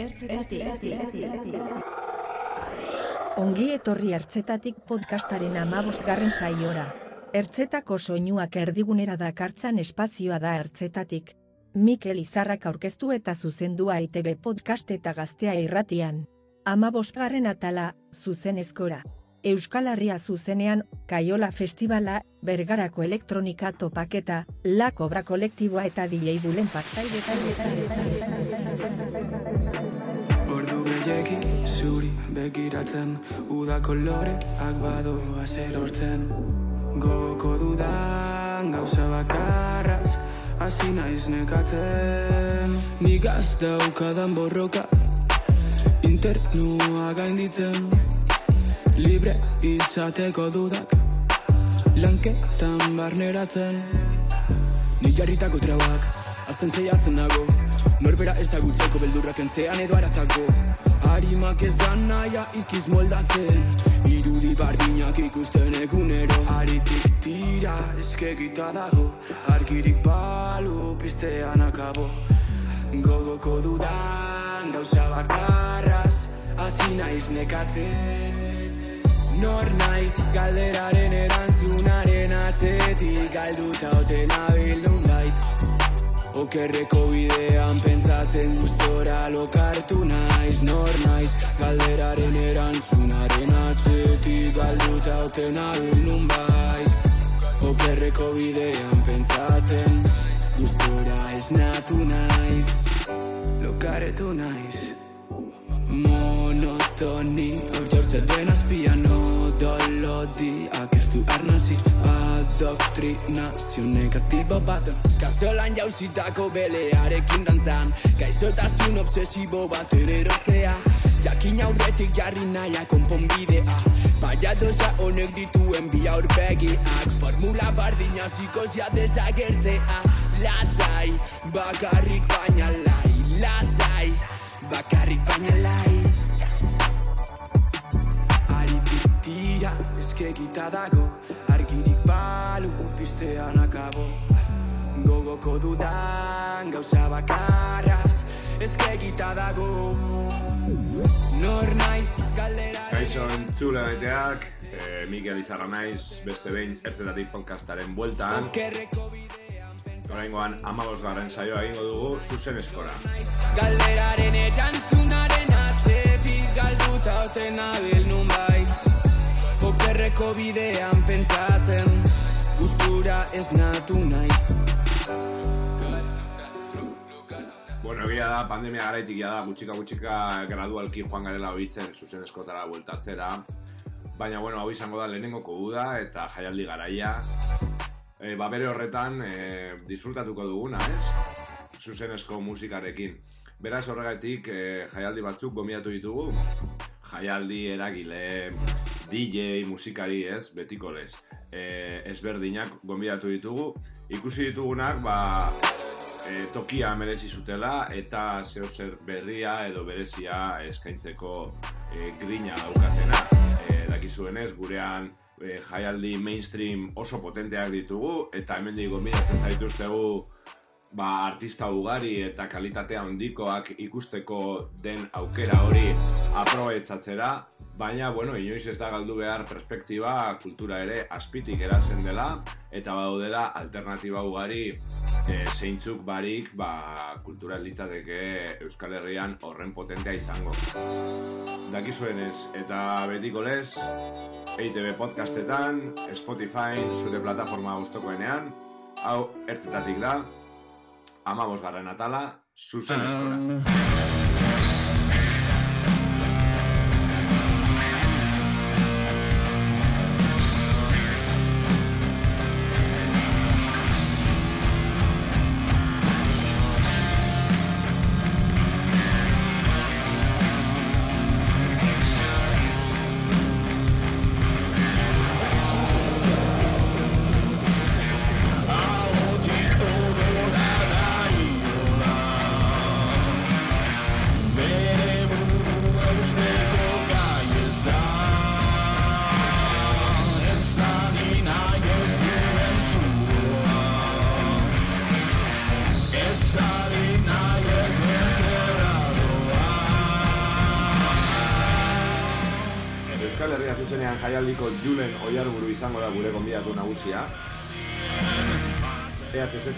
Ertzetatik. Ongi etorri ertzetatik podcastaren amabostgarren saiora. Ertzetako soinuak erdigunera dakartzan espazioa da ertzetatik. Mikel Izarrak aurkeztu eta zuzendua ITB podcast eta gaztea irratian. Amabostgarren atala, zuzen eskora. Euskal Herria zuzenean, Kaiola Festivala, Bergarako Elektronika Topaketa, La Cobra Kolektiboa eta DJ Bulen Ordu zuri begiratzen Uda koloreak badoa zer hortzen. Gogoko dudan gauza bakarraz Hasi naiz nekatzen. Nik gaztaukadan borroka Internua gainditzen. Libre izateko dudak Lanketan barneratzen. Ni jarritako trabak Azten zeiatzen nago. Norbera ezagutzeko beldurrak entzean edo aratako Harimak ezan naia izkiz moldatzen. Irudi bardinak ikusten egunero. Aritik tira eskegita dago. Argirik balu piztean akabo. Gogoko dudan gauza bakarraz. Hasi naiz nekatzen. Nor naiz galderaren erantzunaren atzetik Galduta ote nabil nundait Okerreko bidean pentsatzen gustora lokartu naiz Nor naiz. Galderaren erantzunaren atzetik Galduta ote nabil nunbait Okerreko bidean pentsatzen gustora esnatu naiz. Lokaretu naiz. Monotoni Hau jortzen den azpian Odolodiak ez du arnazi Adoktrinazio negatibo baten Kazolan jauzitako belearekin dantzan Gaixotasun obsesibo bat erotzea Jakin aurretik jarri naia konponbidea. Baina doza honek dituen bi aurpegiak Formula bardina zikosia desagertzea. Lasai, bakarrik baina lai Lasai, bakarrik baina lai Tira eskegita dago Argirik balu piztean akabo Gogoko dudan gauza bakarraz Eskegita dago Nor naiz galdera Kaixo entzule daiteak, eh, Mikel Izarra naiz, beste behin ertzetatik podcastaren bueltan. Oraingoan amabos garren saioa egingo dugu zuzen eskora. Galderaren erantzunaren atzetik Galduta ote nabil nunbait Okerreko bidean pentsatzen Gustura esnatu naiz Bueno, egia da, pandemia garaitik da, gutxika gutxika gradualki joan garela ohitzen zuzen eskotara bueltatzera. Baina, bueno, hau izango da lehenengoko uda eta jaialdi garaia. E, ba, bere horretan, e, disfrutatuko duguna, ez? Zuzenezko musikarekin. Beraz horregatik, e, jaialdi batzuk gomiatu ditugu. Jaialdi, eragile, DJ, musikari, ez? Betiko lez. E, ezberdinak gombidatu ditugu. Ikusi ditugunak, ba, e, tokia merezi zutela eta zeo zer berria edo berezia eskaintzeko e, grina daukatena. E, dakizuenez, gurean e, jaialdi mainstream oso potenteak ditugu eta hemen digo zaituztegu ba, artista ugari eta kalitate handikoak ikusteko den aukera hori aprobetsatzera, baina, bueno, inoiz ez da galdu behar perspektiba, kultura ere azpitik eratzen dela, eta badaudela alternatiba ugari e, zeintzuk barik, ba, kultura litzateke Euskal Herrian horren potentea izango. Dakizuenez, eta betiko lez, EITB podcastetan, Spotify, zure plataforma guztokoenean, hau ertzetatik da, amabos garren atala, zuzen eskora.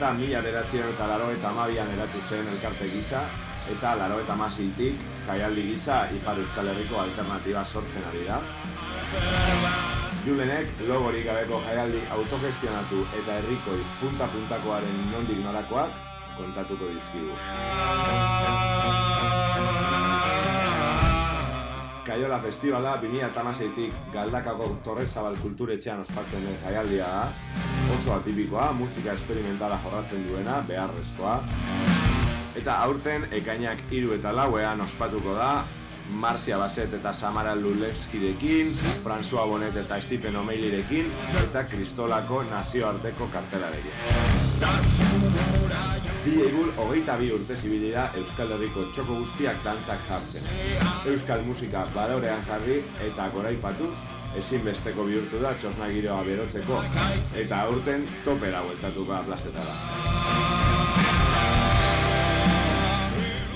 Eta mila beratzen eta laro eta amabian eratu zen elkarte gisa, eta laro eta masiltik jaialdi gisa Ipar Euskal Herriko alternatiba sortzen ari da. Julenek logorik gabeko jaialdi autogestionatu eta herrikoi punta-puntakoaren nondik norakoak kontatuko dizkigu. Kaiola Festivala 2006tik Galdakako Torrezabal kulturetxean ospatzen den jaialdia. Oso atipikoa, musika esperimentala jorratzen duena, beharrezkoa. Eta aurten ekainak hiru eta lauean ospatuko da, Marcia Baset eta Samara Lulevskirekin, François Bonet eta Stephen O'Malleyrekin, eta Kristolako nazioarteko kartelarekin. Bi egun hogeita bi urte zibilida Euskal Herriko txoko guztiak dantzak jartzen. Euskal musika balorean jarri eta goraipatuz, ezinbesteko bihurtu da txosna giroa berotzeko, eta aurten topera bueltatuko plazetara.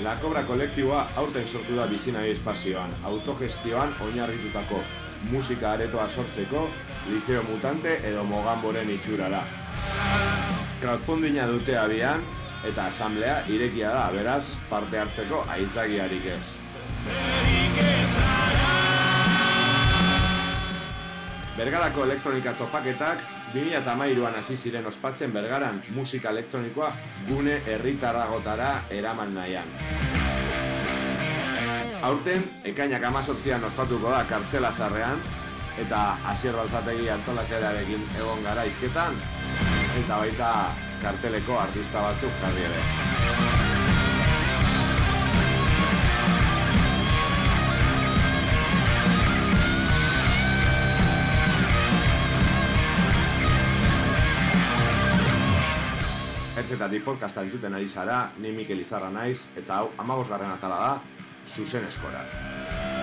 La Cobra kolektiboa aurten sortu da bizinai espazioan, autogestioan oinarritutako musika aretoa sortzeko, liceo mutante edo mogamboren itxurara. Crowdfundinga dute abian, eta asamblea irekia da, beraz, parte hartzeko aitzagiarik ez. Bergarako elektronika topaketak 2008an hasi ziren ospatzen Bergaran musika elektronikoa gune herritarragotara eraman nahian. Aurten, ekainak amazortzian ospatuko da kartzela zarrean, eta asier balzategi antolazerarekin egon gara izketan, eta baita karteleko artista batzuk jarri ere. Ertzetatik podcasta entzuten ari zara, ni Mikel Izarra naiz, eta hau amabosgarren atala da, zuzen eskorak.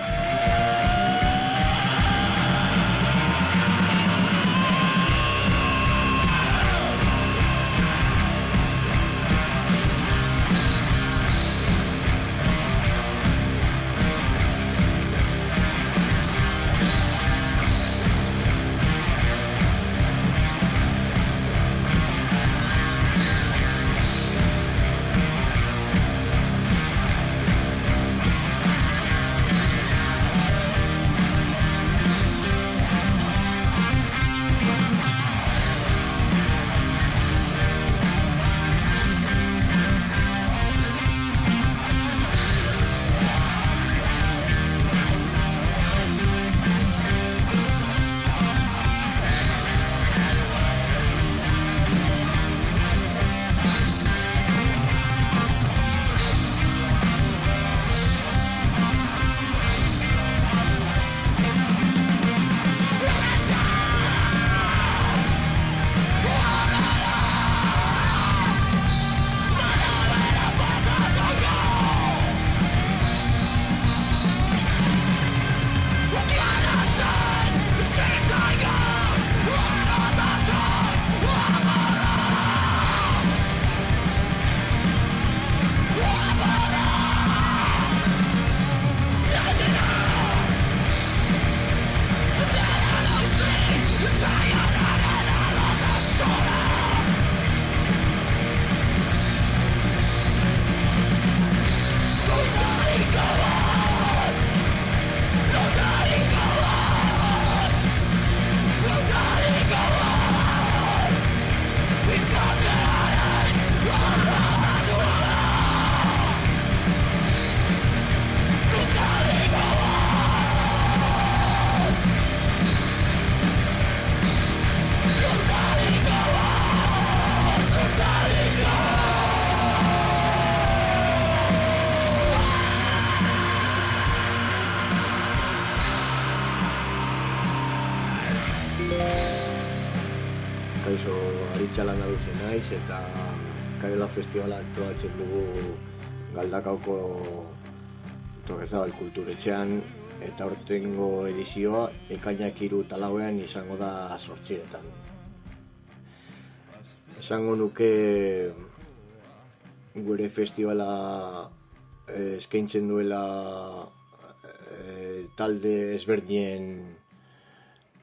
Naiz eta Karela Festivala antoatzen dugu Galdakauko Torrezabal kulturetxean eta hortengo edizioa ekainak iru talauean izango da sortxietan. Esango nuke gure festivala eh, eskaintzen duela eh, talde ezberdinen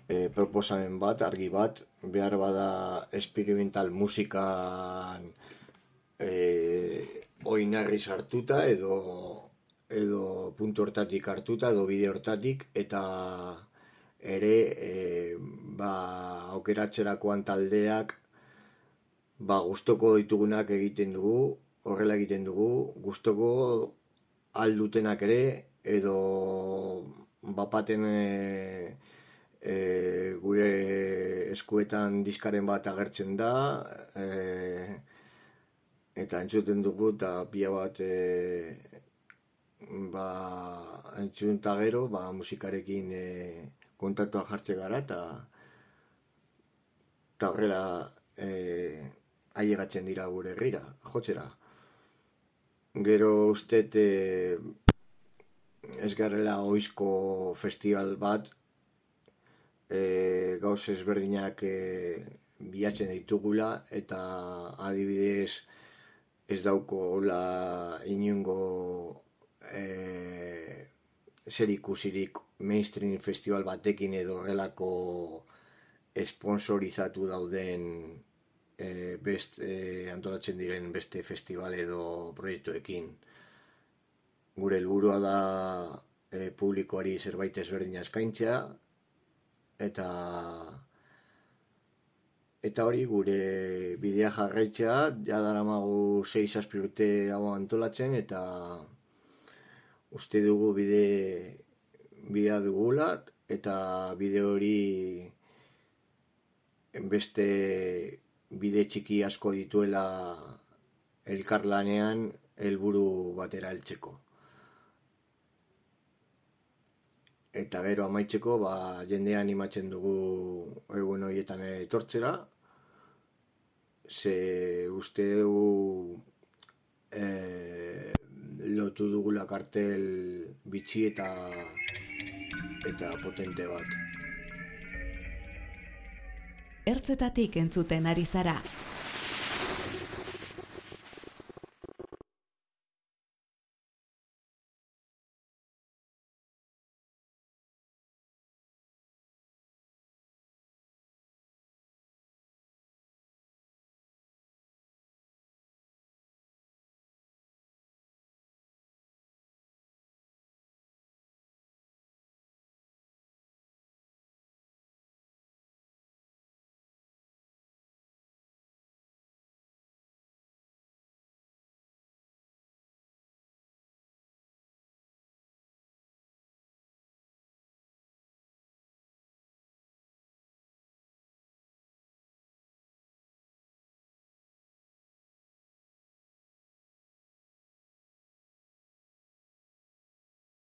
e, proposamen bat, argi bat, behar bada experimental musikan e, oinarri sartuta edo edo puntu hortatik hartuta edo bide hortatik eta ere e, ba, aukeratzerakoan taldeak ba, gustoko ditugunak egiten dugu, horrela egiten dugu, gustoko aldutenak ere edo bapaten e, e, gure eskuetan diskaren bat agertzen da e, eta entzuten dugu eta pia bat e, ba, entzun eta gero ba, musikarekin e, kontaktua jartze gara eta eta horrela e, ailegatzen dira gure herrira, jotzera. Gero uste e, ez garrela oizko festival bat e, gauz ezberdinak e, bilatzen ditugula eta adibidez ez dauko la inungo e, zer ikusirik mainstream festival batekin edo horrelako esponsorizatu dauden e, best e, antolatzen diren beste festival edo proiektuekin. Gure helburua da e, publikoari zerbait ezberdina eskaintzea eta eta hori gure bidea jarraitzea ja daramagu 6 urte hau antolatzen eta uste dugu bide bidea dugula eta bide hori beste bide txiki asko dituela elkarlanean helburu batera heltzeko. Eta gero amaitzeko ba, jendea animatzen dugu egun horietan etortzera. Ze uste dugu e, lotu dugula kartel bitxi eta eta potente bat. Ertzetatik entzuten ari zara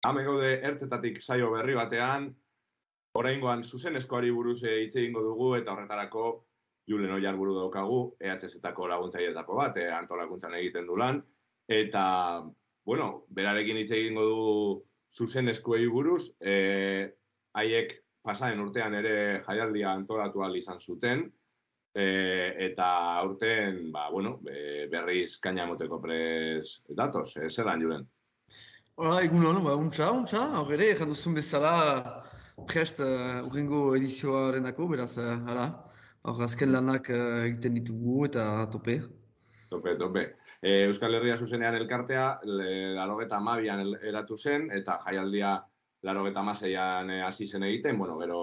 Hame gaude ertzetatik saio berri batean, oraingoan zuzenezkoari buruz eh, hitz egingo dugu eta horretarako Julen Oiar buru daukagu, EHZ-etako laguntzaietako bat, e, antolakuntzan egiten du lan, eta, bueno, berarekin hitz egingo dugu zuzenezkoei buruz, e, haiek pasaren urtean ere jaialdia antolatu izan zuten, e, eta urtean, ba, bueno, berriz kaina moteko prez datoz, e, zer Julen? Hala, egun hon, ba, untxa, untxa, hor ere, egin duzun bezala, prest, uh, urrengo edizioaren dako, beraz, uh, hala, hor azken lanak uh, egiten ditugu eta tope. Tope, tope. E, Euskal Herria zuzenean elkartea, larogeta amabian eratu zen, eta jaialdia larogeta amaseian hasi zen egiten, bueno, gero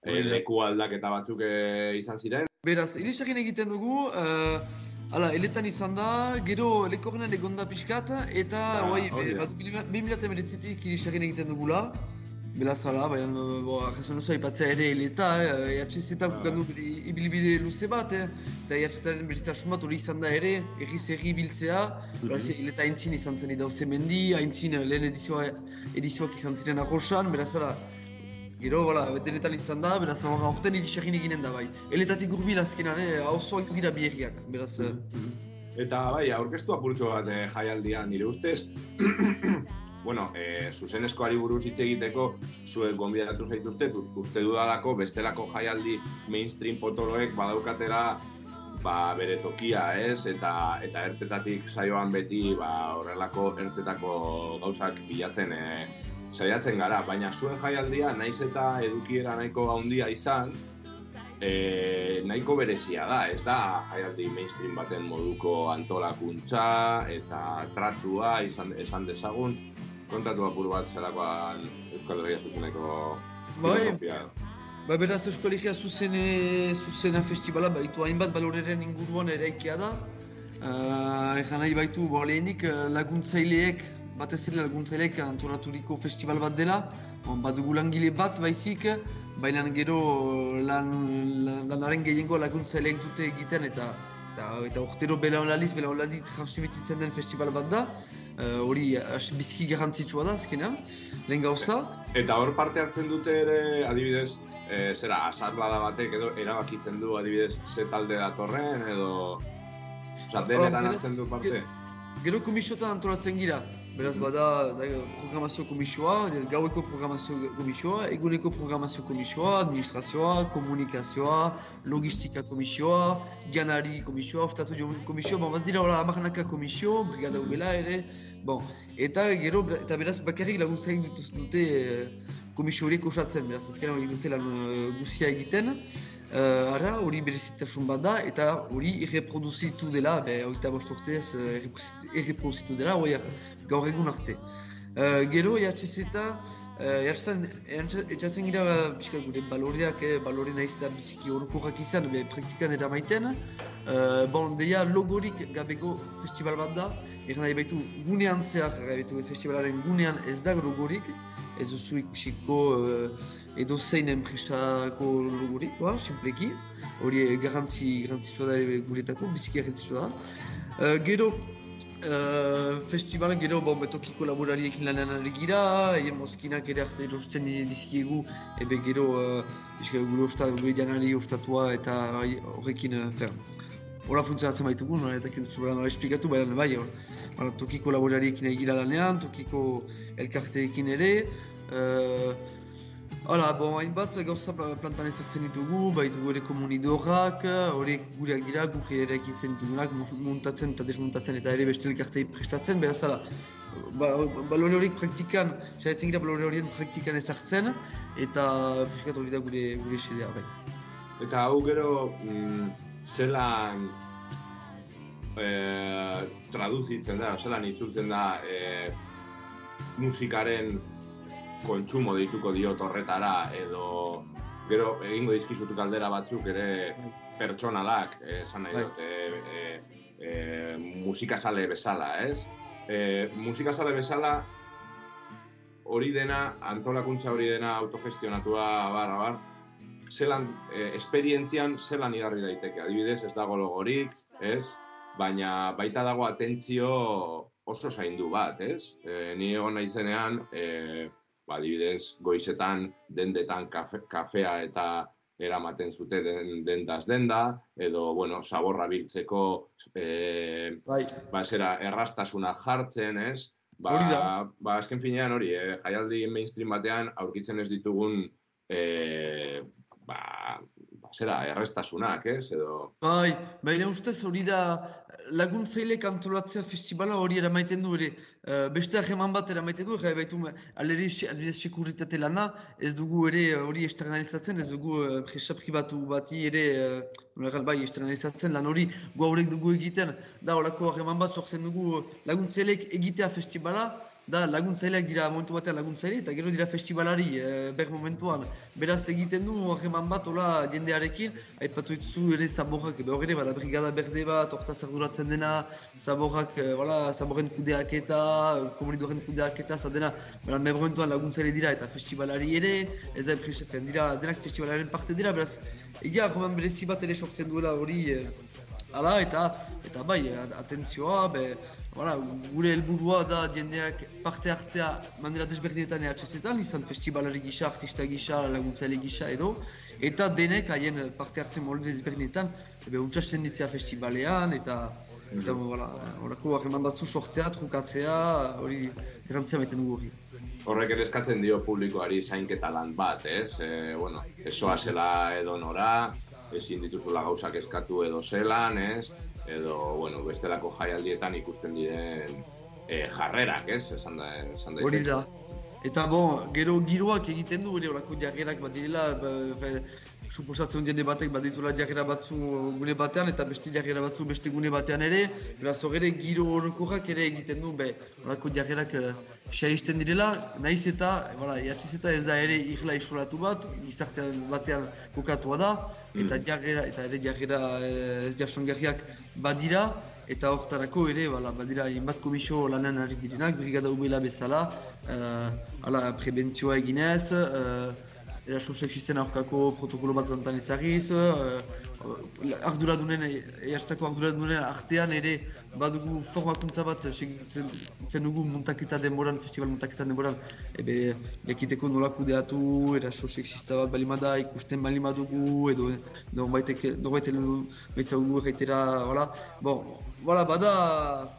e, leku aldaketa batzuk izan ziren. Beraz, irisakin egiten dugu, uh, Hala, eletan izan da, gero elekorrenan egonda pixkat, eta ah, bai, bat, 2008 kirisaren egiten dugula. Bela zala, baina, bo, jesu nozu aipatzea ere eleta, eh, EHZ-eta ah. ibilbide luze bat, eh? eta EHZ-aren beritasun bat hori izan da ere, erriz erri biltzea, mm -hmm. eleta haintzin izan zen idau zemendi, haintzin lehen edizioa, edizioak izan ziren arroxan, bela zala, Gero, bala, denetan izan da, beraz, aurten irisagin eginen da, bai. Eletatik urbil azkenan, eh, hau dira bierriak, beraz... Eh. Eta, bai, aurkeztu apurtxo bat eh, jaialdian, nire ustez, bueno, eh, zuzenezkoari buruz hitz egiteko, zuek gonbidatu zaituzte, uste dudalako, bestelako jaialdi mainstream potoloek badaukatera ba, bere tokia, ez? Eta, eta ertetatik saioan beti, ba, horrelako ertetako gauzak bilatzen, eh, saiatzen gara, baina zuen jaialdia naiz eta edukiera nahiko handia izan, e, nahiko berezia da, ez da jaialdi mainstream baten moduko antolakuntza eta tratua izan, esan dezagun, kontatu apur bat zerakoan Euskal Herria zuzeneko Bai. filosofia. Ba, beraz Euskal Herria zuzene, zuzena festivala baitu hainbat baloreren inguruan eraikia da. Uh, nahi baitu, bo, lehenik eh, laguntzaileek, batez ere laguntzaileek antolaturiko festival bat dela. Badugu langile bat baizik, baina gero lan, lan, lanaren gehiengo laguntzaileek dute egiten eta eta, eta urtero belaunaliz, belaunaliz transmititzen den festival bat da. Eh, Hori uh, bizki garrantzitsua da azkenean, lehen gauza. Eta hor parte hartzen dute ere, adibidez, e, zera, asarlada batek edo erabakitzen du adibidez ze talde datorren edo... Osa, denetan beraz, hartzen du parte. Gero komisiotan antolatzen gira. Beraz bada zai, programazio komisioa, ez, gaueko programazio komisioa, eguneko programazio komisioa, administrazioa, komunikazioa, logistika komisioa, janari komisioa, oftatu jo komisioa, bon, bat dira hola hamarnaka komisio, brigada ugela ere, bon. Eta gero, eta beraz bakarrik laguntzaik dituz dute eh, komisio horiek osatzen, beraz azkenean hori dute lan eh, guzia egiten. Uh, ara, hori berezitasun bat da, eta hori irreproduzitu dela, be, oita bost urtez uh, irreproduzitu dela, hori gaur egun arte. Uh, gero, jartzez eta, uh, etxatzen gira, uh, pixka gure baloreak, eh, balore nahiz eta biziki orokorrak izan, be, praktikan eramaiten. Uh, bon, deia logorik gabeko festival bat da, egan nahi baitu gunean zehar, gabeitu festivalaren gunean ez da logorik, ez duzu ikusiko uh, edo zein enpresako logorik, ba, simpleki. Hori eh, garrantzi, garrantzitsua da ere guretako, biziki garrantzitsua da. Uh, gero, uh, festival gero bon, betokiko laborariekin lanean ari gira, egin mozkinak ere hartzen erosten dizkiegu, ebe gero uh, gure, osta, gure janari ostatua eta horrekin, uh, fer, Hola funtzionatzen baitugu, nola ez dakit duzu nola esplikatu, baina bai, hor, hor, tokiko laborariekin egira lanean, tokiko elkarteekin ere, uh, Hala, bon, hainbat gauza pla- plantan ezartzen ditugu, baitu ere komunidorrak, horiek gureak dira, guk ere ekitzen ditugunak, mu- muntatzen eta desmuntatzen eta ere beste elkartei prestatzen, beraz hala, ba, balore horiek praktikan, saiatzen gira balore horien praktikan ezartzen, eta piskat hori da gure, gure xedea, bai. Eta hau gero, mm, zelan e, traduzitzen da, zelan itzultzen da e, musikaren kontsumo deituko diot horretara, edo gero egingo dizkizutu kaldera batzuk ere Bai. pertsonalak, eh, esan nahi Bai. dut, e, e, e, musikazale bezala, ez? E, musikazale bezala hori dena, antolakuntza hori dena autogestionatua bar, bar, zelan, eh, esperientzian zelan igarri daiteke. Adibidez, ez dago logorik, ez? Baina baita dago atentzio oso zaindu bat, ez? E, ni egon naizenean, e, ba, adibidez, goizetan dendetan kafe, kafea eta eramaten zute den, dendaz denda, edo, bueno, saborra biltzeko, e, Bai, ba, zera, errastasuna jartzen, ez? Ba, ba, azken finean hori, eh, jaialdi mainstream batean aurkitzen ez ditugun ba, ba, zera, errestasunak, ez? Edo, Bai, baina ustez hori da laguntzailek antolatzea festivala hori eramaiten du ere eh, beste hageman bat eramaiten du, ere baitu aleri adibidez sekuritate lana, ez dugu ere eh, hori externalizatzen, ez dugu uh, presa pribatu bati ere uh, bai externalizatzen lan hori gu haurek dugu egiten, da horako hageman bat sortzen dugu laguntzailek egitea festivala, da laguntzaileak dira momentu batean laguntzaile eta gero dira festivalari e, ber momentuan. Beraz egiten du harreman bat hola jendearekin, aipatu dituzu ere zaborrak, behor ere bada brigada berde bat, hortaz arduratzen dena, zaborrak, e, hola, zaborren kudeaketa, komunidoren kudeaketa, za dena, beran ber momentuan laguntzaile dira eta festivalari ere, ez da enpresefen dira, denak festivalaren parte dira, beraz, egia harreman berezi bat ere sortzen duela hori, e, Hala, eta, eta bai, atentzioa, be, Voilà, gure helburua da jendeak parte hartzea manera desberdinetan EHZ-etan, izan festivalari gisa, artista gisa, laguntzaile gisa edo, eta denek haien parte hartzen molde desberdinetan, ebe untsasten ditzea festivalean, eta eta voilà, horako harreman batzu sortzea, trukatzea, hori errantzea maiten dugu hori. horrek ere eskatzen dio publikoari zainketa lan bat, ez? E, bueno, esoa zela edo nora, ezin dituzula gauzak eskatu edo zelan, ez? Edo, bueno, bestelako jaialdietan ikusten diren e, jarrerak, ez? Esan da, esan Hori daiteke. da. Eta bon, gero giroak egiten du, ere horako jarrerak bat direla, ba, suposatzen jende batek bat ditula jarrera batzu gune batean eta beste jarrera batzu beste gune batean ere, beraz horre giro orokorrak ere egiten du, be, horako jarrerak uh, saizten direla, nahiz eta, voilà, eta ez da ere irla isolatu bat, gizarte batean kokatua da, eta mm. jarrera, eta ere jarrera ez jarsangarriak badira, eta hortarako ere, bala, badira, inbat komisio lanen ari direnak, brigada ubela bezala, uh, ala, prebentzioa eginez, uh, eraso sexisten aurkako protokolo bat gantan ezagiz, uh, arduradunen, eartzako arduradunen artean ere badugu formakuntza bat segitzen dugu muntaketa denboran, festival muntaketa denboran, ebe, jakiteko nola kudeatu, eraso sexista bat balimada, ikusten balimadugu, edo norbaitek, norbaitek, norbaitek, norbaitek, norbaitek, Voilà, bada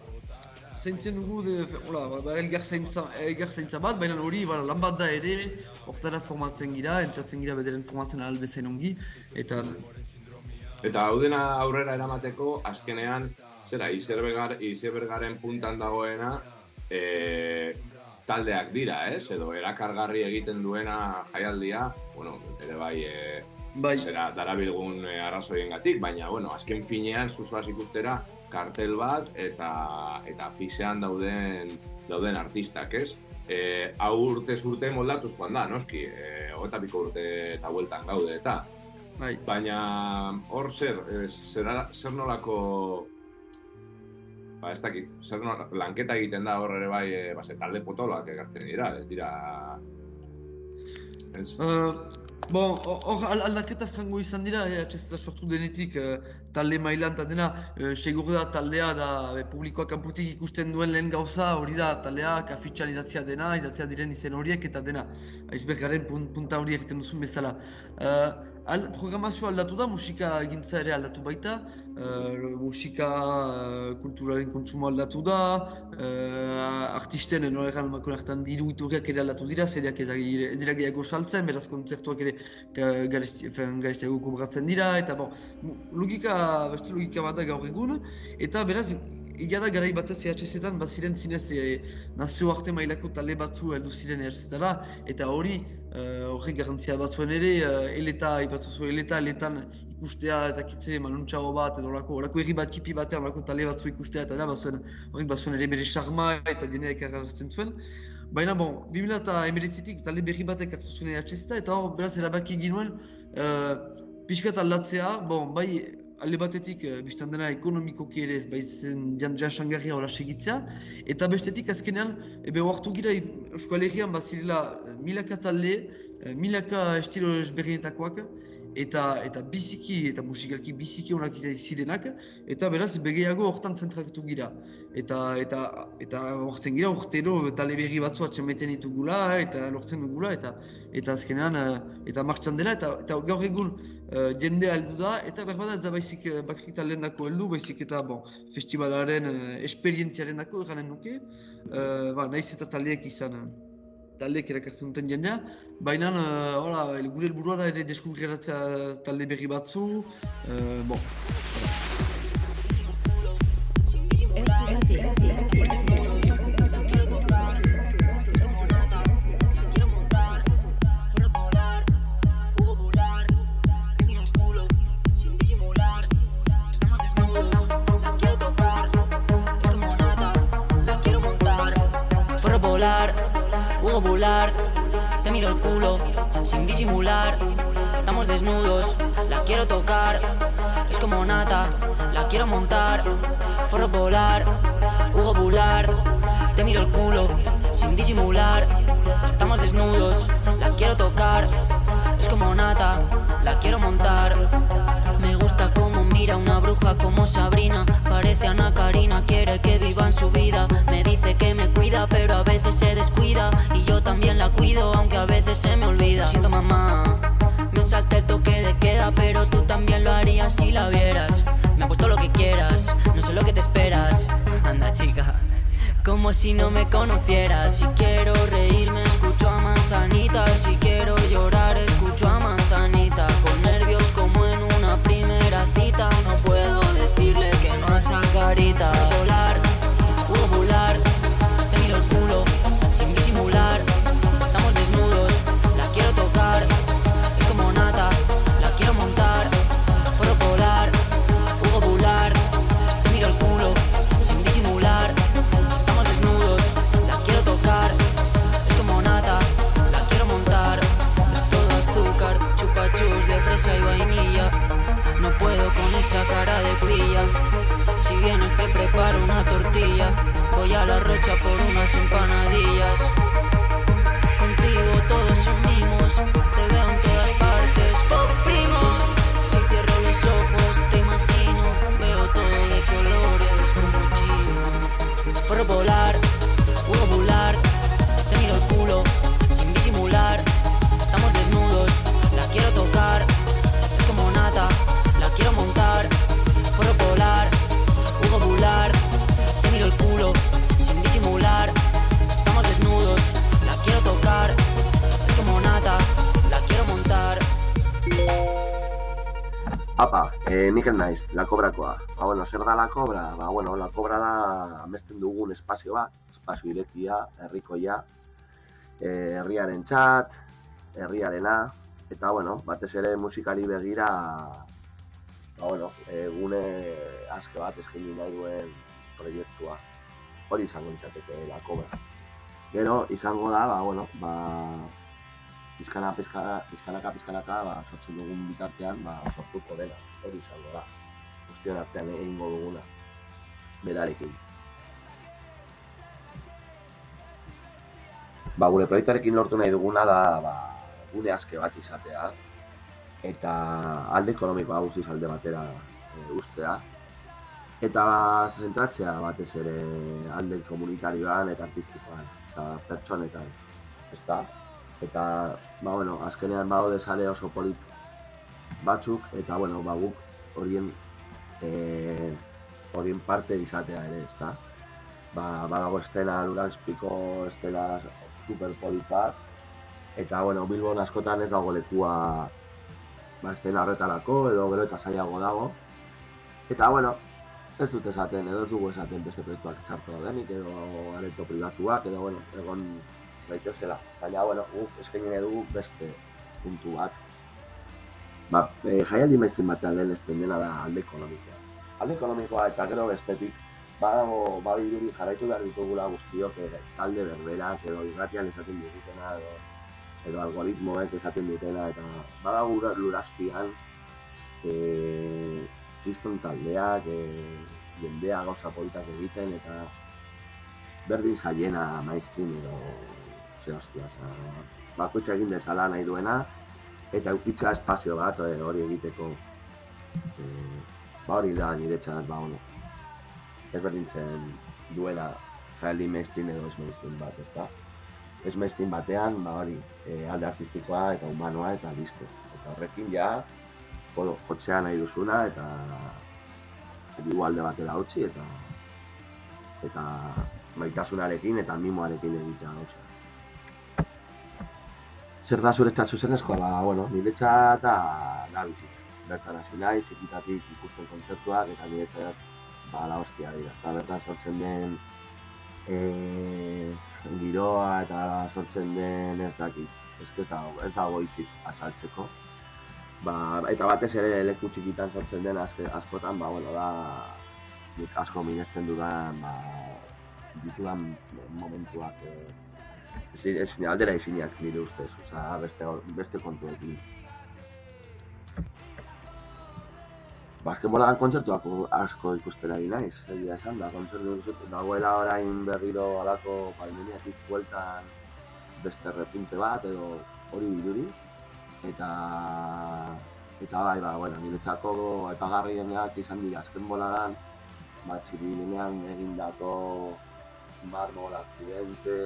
zaintzen dugu, de, hola, ba, ba elgar, zaintza, elgar zaintza bat, baina hori ba, lan bat da ere, hortara formatzen gira, entzatzen gira bederen formatzen albezen ongi, eta... Eta hau dena aurrera eramateko, azkenean, zera, izebergar, izebergaren puntan dagoena, e, taldeak dira, ez? Edo erakargarri egiten duena jaialdia, bueno, ere bai, e, bai. zera, darabilgun e, arrazoien gatik, baina, bueno, azken finean, zuzoaz ikustera, kartel bat eta eta fisean dauden dauden artistak, ez? Eh, hau urte urte moldatuz joan da, noski, eh, hogeta piko urte eta bueltan gaude eta. Bai. Baina hor zer, zer, zer nolako ba, ez dakit, zer nolako lanketa egiten da hor ere bai, e, ba, talde potoloak egartzen dira, ez dira... Ez? Uh, Bon, hor aldaketa frango izan dira, eh, sortu denetik eh, talde mailan eta dena, eh, segur da taldea da eh, publikoa kanpotik ikusten duen lehen gauza hori da taldea kafitxalizatzia dena, izatzea diren izen horiek eta dena, aizbergaren punta hori egiten duzun bezala. Uh, al, programazio aldatu da, musika egintza ere aldatu baita, uh, musika uh, kulturaren kontsumo aldatu da, uh, artisten erran makon hartan diru iturriak ere aldatu dira, zeriak ez dira gehiago saltzen, beraz kontzertuak ere gariztiago kobratzen dira, eta bon, logika, beste logika bat da gaur egun, eta beraz, Egia da garai batez EHZ-etan baziren zinez e, nazio arte mailako tale batzu heldu ziren erzetara eta hori Eh, horrek uh, garantzia batzuen ere, uh, eleta, ipatzu zuen eleta, eletan ikustea ezakitze manuntxago bat, edo lako, lako erri bat tipi batean, lako tale batzu ikustea, eta da, bazuen, horrek bazuen ere bere charma eta jeneak errarazten zuen. Baina, bon, 2000 eta emeritzitik tale berri batek hartu zuen EHZ eta hor, beraz, erabaki ginuen, uh, pixkat aldatzea, bon, bai, alde batetik uh, biztan dena ekonomikoki ere ez baitzen jan jansangarria hola segitzea. Eta bestetik azkenean ebe oartu gira Euskal Herrian bazirela eh, milaka talde, milaka estilo ezberrietakoak eta eta biziki eta musikalki biziki onak zirenak eta beraz begeiago hortan zentrakatu gira. Eta eta eta hortzen gira urtero tale berri batzu atxemeten ditugula eta lortzen dugula eta eta azkenean eh, eta martxan dela eta, eta gaur egun uh, jende aldu da eta berbada ez da baizik uh, bakrik talen dako heldu baizik eta bon, festivalaren uh, esperientziaren dako eranen nuke. Uh, ba, nahiz eta taleek izan taldeek erakartzen duten jendea, baina uh, hola, gure helburua da ere deskubriratzea talde berri batzu, uh, bon. Te miro el culo sin disimular. Estamos desnudos, la quiero tocar, es como nata, la quiero montar. Forro volar, Hugo Bular, te miro el culo sin disimular. Estamos desnudos, la quiero tocar, es como nata, la quiero montar. Me gusta como mira una bruja como Sabrina, parece Ana Karina, quiere que viva en su vida. Me dice que me cuida, pero a como si no me conocieras. Si quiero reírme, escucho a manzanita. Si quiero llorar, escucho a manzanita. Con nervios como en una primera cita, no puedo decirle que no a esa carita. Voy a la rocha por unas empanadillas. Contigo todo es un e, Mikel naiz, la kobrakoa. Ba, bueno, zer da la kobra? Ba, bueno, la kobra da amesten dugun espazio bat, espazio irekia, herrikoia, e, herriaren txat, herriarena, eta, bueno, batez ere musikari begira, ba, bueno, egune aske bat eskaini nahi duen proiektua. Hori izango litzateke la kobra. Gero, izango da, ba, bueno, ba, pizkana, pizkana, pizkanaka, pizkanaka, ba, sortzen dugun bitartean, ba, sortuko dena, hori izango da. Guztion artean egingo duguna, berarekin. Ba, gure proiektuarekin lortu nahi duguna da, ba, gune aske bat izatea, eta alde ekonomikoa guztiz alde batera e, ustea, eta zentratzea batez ere alde komunitarioan eta artistikoan, eta pertsonetan, ezta? Eta, ba, bueno, azkenean badaude sare oso polit batzuk, eta, bueno, ba, guk horien, e, horien parte izatea ere, ezta? Ba, badago estena luranzpiko estena super polit bat, eta, bueno, Bilbon askotan ez dago lekua ba, estena horretarako, edo gero eta zailago dago. Eta, bueno, ez dut esaten, edo ez dugu esaten beste proiektuak sartu denik, edo areto pribatuak, edo, bueno, egon daitezela. Baina, bueno, guk eskaini dugu beste puntu bat. Ba, e, jaialdi maiztin batean lehen ez dena da alde ekonomikoa. Alde ekonomikoa eta gero bestetik, badago, badirudi jarraitu behar ditugula guztiok e, talde berberak, edo irratian esaten dutena, edo, edo algoritmoek esaten dutena, eta badago ura- lurazpian, e, kriston taldeak, e, jendea gauza politak egiten, eta berdin zaiena maiztin edo ze hostia, oza, bakoitza egin dezala nahi duena, eta eukitza espazio bat e, hori egiteko. E, ba hori da niretzat, ba ono, ez berdintzen duela jaialdi maiztin edo ez maiztin bat, ezta? Ez maiztin batean, ba hori, e, alde artistikoa eta humanoa eta listo. Eta horrekin ja, bueno, jotzea nahi duzuna eta digu alde batera utzi eta eta maitasunarekin eta mimoarekin egitea gauza. Zer da zuretzat zuzenezkoa? Ba, bueno, niretzat da, da bizitza. Bertan hasi nahi, txikitatik ikusten kontzertuak eta niretzat ba, la hostia dira. Eta bertan sortzen den e, giroa eta sortzen den ez dakit. Ez ez ez dago hitzik azaltzeko. Ba, eta batez ere leku txikitan sortzen den aske, askotan, ba, bueno, da asko minesten dudan, ba, ditudan momentuak e, ezin, aldera ezinak nire ustez, oza, beste, beste kontuekin. Baskenbolan kontzertuak asko ikusten ari naiz, egia esan da, kontzertu dagoela orain berriro alako pandemiatik bueltan beste repunte bat edo hori dirudi, eta eta bai, ba, bueno, niretzako aipagarrienak izan dira azken boladan, ba, txirinean egindako marmol akcidente,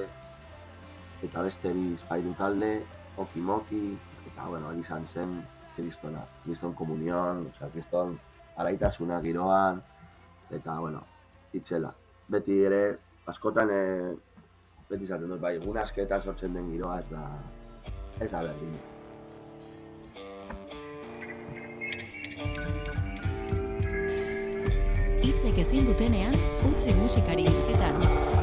eta beste bi spairu talde, Oki Moki, eta bueno, hori izan zen kristona, kriston komunion, osea, kriston araitasuna giroan, eta bueno, itxela. Beti ere, askotan, e, beti izaten dut, bai, egun asketan sortzen den giroa ez da, ez da berdin. Hitzek ezin dutenean, utzi musikari hizketan.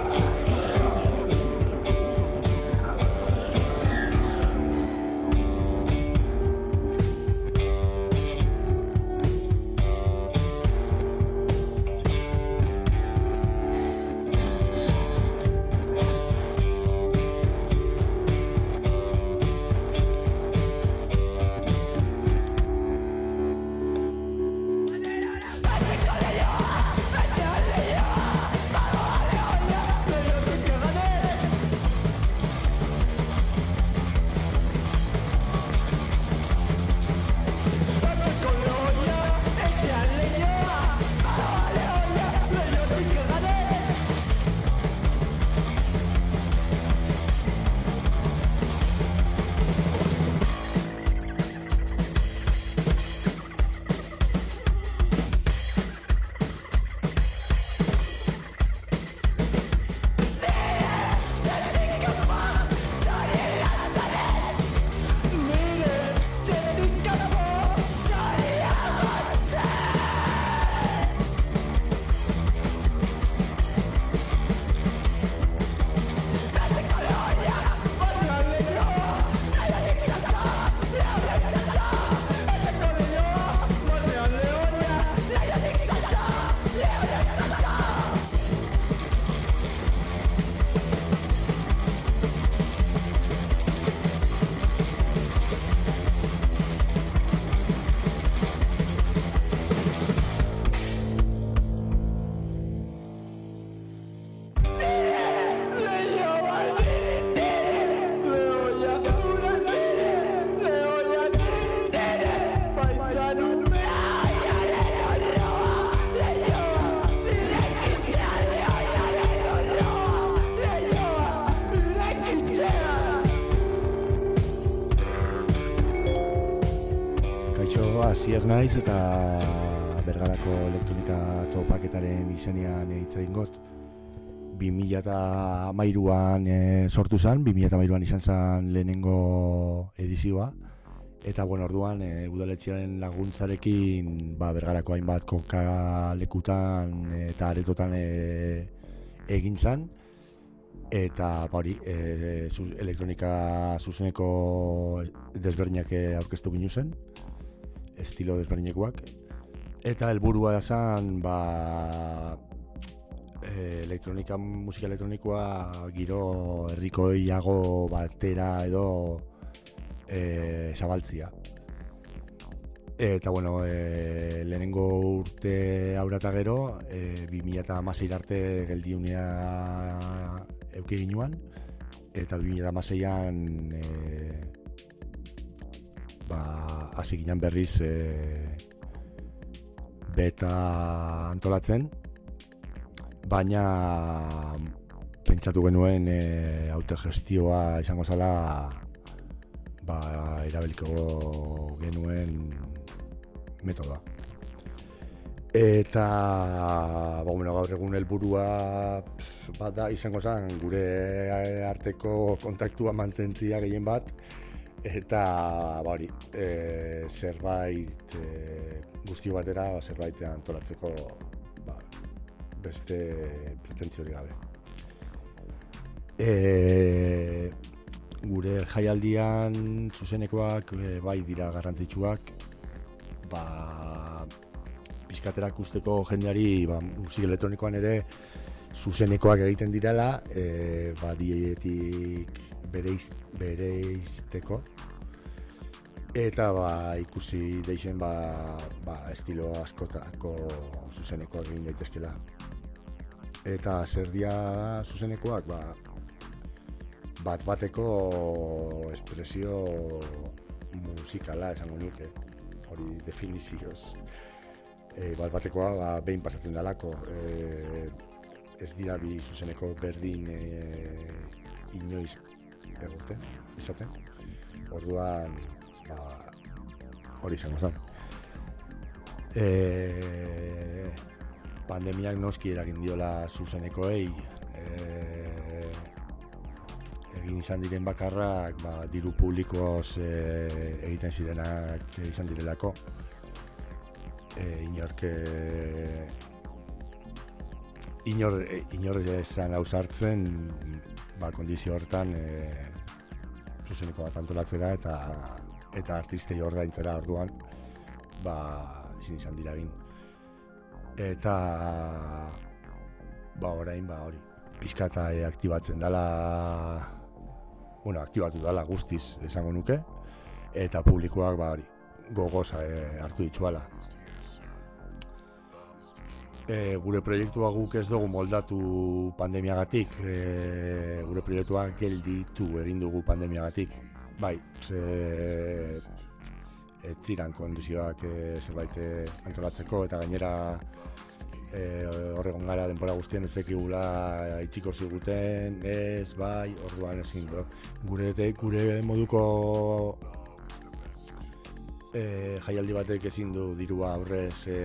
Asier naiz eta bergarako elektronika topaketaren izenean hitz egin got. 2008an e, sortu zen, 2008an izan zen lehenengo edizioa. Eta bueno, orduan e, udaletxearen laguntzarekin ba, bergarako hainbat koka lekutan eta aretotan e, egin zen eta ba, hori e, elektronika zuzeneko desberdinak aurkeztu ginu zen estilo desberdinekuak eta helburua zen ba, e, elektronika musika elektronikoa giro herrikoiago batera edo e, zabaltzia Eta, bueno, e, lehenengo urte aurata gero, e, 2000 arte geldiunea euki ginuan, eta 2006an e, ba, hasi ginen berriz e, beta antolatzen, baina pentsatu genuen e, autogestioa izango zala ba, erabeliko genuen metodoa. Eta, ba, bueno, gaur egun helburua bat da, izango zen, gure arteko kontaktua mantentzia gehien bat, eta, ba, hori, e, zerbait e, guztio batera, ba, zerbait antolatzeko, ba, beste pretentzio hori gabe. E, gure jaialdian zuzenekoak e, bai dira garrantzitsuak, ba, pizkaterak usteko jendeari ba, musik elektronikoan ere zuzenekoak egiten direla, e, ba, dietik bereiz, bereizteko. Eta ba, ikusi deixen ba, ba, estilo askotako zuzenekoak egin daitezkela. Eta zer dia zuzenekoak, ba, bat bateko espresio musikala esango nuke, hori definizioz e, bat batekoa ba, behin pasatzen dalako e, ez dira bi zuzeneko berdin e, inoiz egoten, izaten. Orduan ba, hori izango zen. E, pandemiak noski eragin diola zuzenekoei e, egin izan diren bakarrak ba, diru publikoz e, egiten zirenak izan direlako. E, inork e, inor, e, inor esan hausartzen ba, kondizio hortan e, zuzeneko bat antolatzera eta eta artistei ordaintzera orduan ba, ezin izan dira egin. Eta ba orain ba hori pizkata e, aktibatzen dela bueno, aktibatu dela guztiz esango nuke eta publikoak ba hori gogoza e, hartu dituala e, gure proiektua guk ez dugu moldatu pandemiagatik, e, gure proiektua gelditu egin dugu pandemiagatik. Bai, ze ez ziran kondizioak e, zerbait e, antolatzeko eta gainera e, horregon gara denbora guztien ez ekigula itxiko ziguten, ez, bai, orduan ezin du. Gure, gure moduko e, jaialdi batek ezin du dirua aurrez e,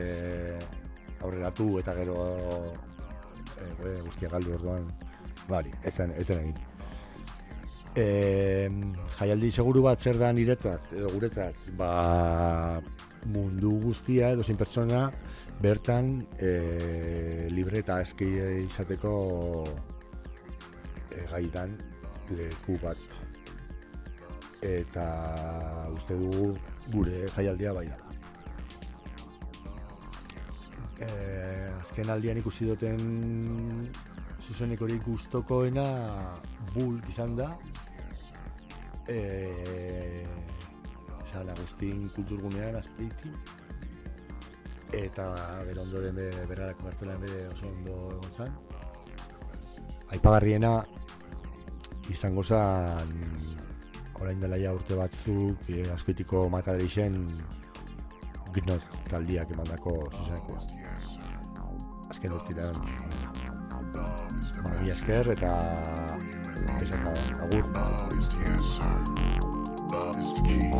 aurreratu eta gero e, guztia galdu orduan. Bari, ez zen, ez zen egin. E, jaialdi seguru bat zer da niretzat edo guretzat? Ba, mundu guztia edo zein pertsona bertan e, libre eta eski izateko e, gaitan leku bat. Eta uste dugu gure jaialdia bai da eh, azken aldian ikusi duten zuzenek hori guztokoena bulk izan da. Eh, San Agustin kulturgunean azpeiti eta bero ondoren be, berrarako martzelan bere oso ondo egon zan aipagarriena izango zan orain dela ja urte batzuk eh, askoitiko mataderixen gnot taldiak emandako zuzenekoa azken urtitan Magi esker eta esan da, agur. Love is the key,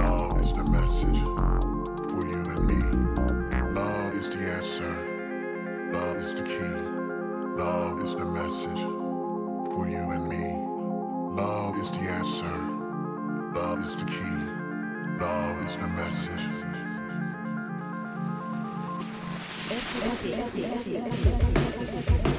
love is the message and me. Okay, okay, okay, okay, okay, okay, okay.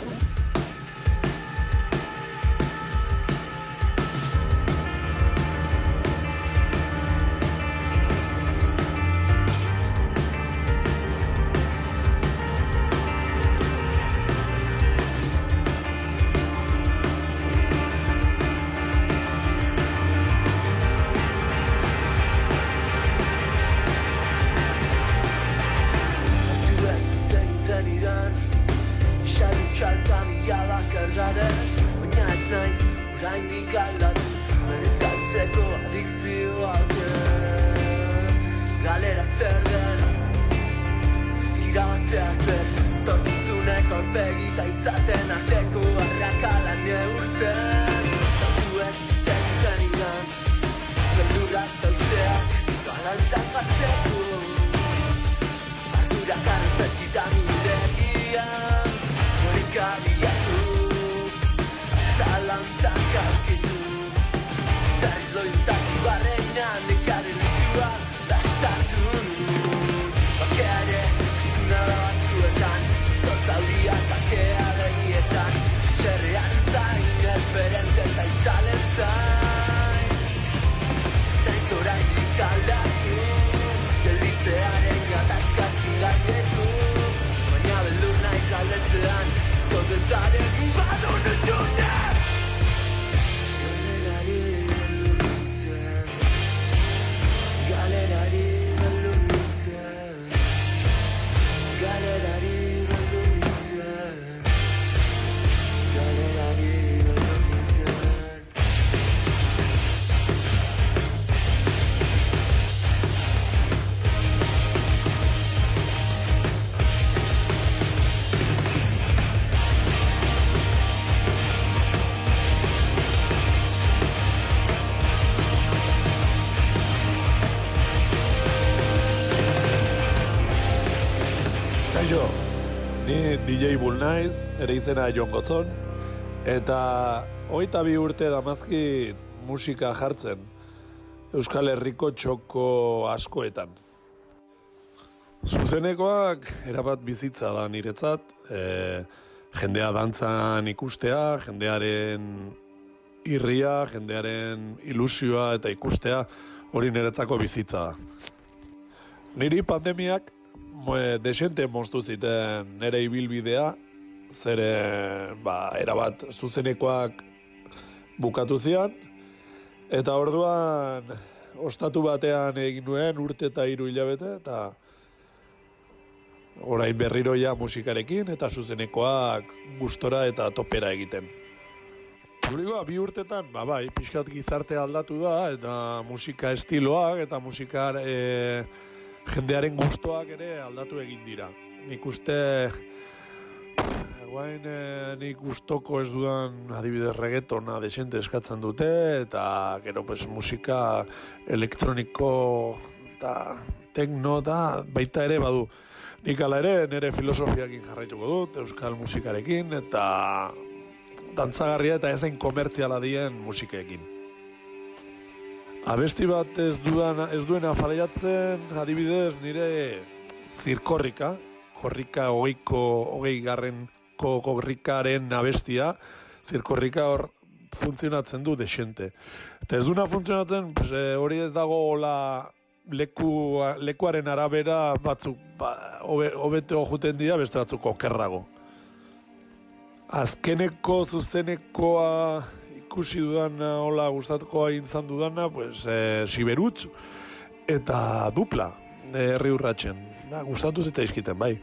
Kaixo, ni DJ Bull naiz, ere izena Jon Gotzon, eta hogeita bi urte damazki musika jartzen Euskal Herriko txoko askoetan. Zuzenekoak erabat bizitza da niretzat, e, jendea dantzan ikustea, jendearen irria, jendearen ilusioa eta ikustea hori niretzako bizitza da. Niri pandemiak moe, desente moztu ziten nere ibilbidea, zere ba, erabat zuzenekoak bukatu zian, eta orduan ostatu batean egin nuen urte eta hiru hilabete, eta orain berriroia musikarekin eta zuzenekoak gustora eta topera egiten. Gurikoa, bi urtetan, ba, bai, pixkat gizarte aldatu da, eta musika estiloak, eta musika e, jendearen gustoak ere aldatu egin dira. Nik uste, guain e, nik gustoko ez dudan adibidez reggaetona desente eskatzen dute, eta gero pues, musika elektroniko eta tekno eta baita ere badu. Nik ala ere nire filosofiakin jarraituko dut, euskal musikarekin, eta dantzagarria eta ezain komertziala dien musikekin. Abesti bat ez, dudan, ez duena falaiatzen, adibidez, nire zirkorrika, korrika hogeiko, hogei garrenko korrikaren abestia, zirkorrika hor funtzionatzen du desente. Eta ez duna funtzionatzen, pues, eh, hori ez dago hola leku, lekuaren arabera batzuk ba, hobe, hobeto juten dira, beste batzuk okerrago. Azkeneko zuzenekoa ikusi dudana, hola gustatuko izan dudana, pues, e, Siberutz eta dupla e, herri urratzen. Ba, gustatu zita izkiten, bai.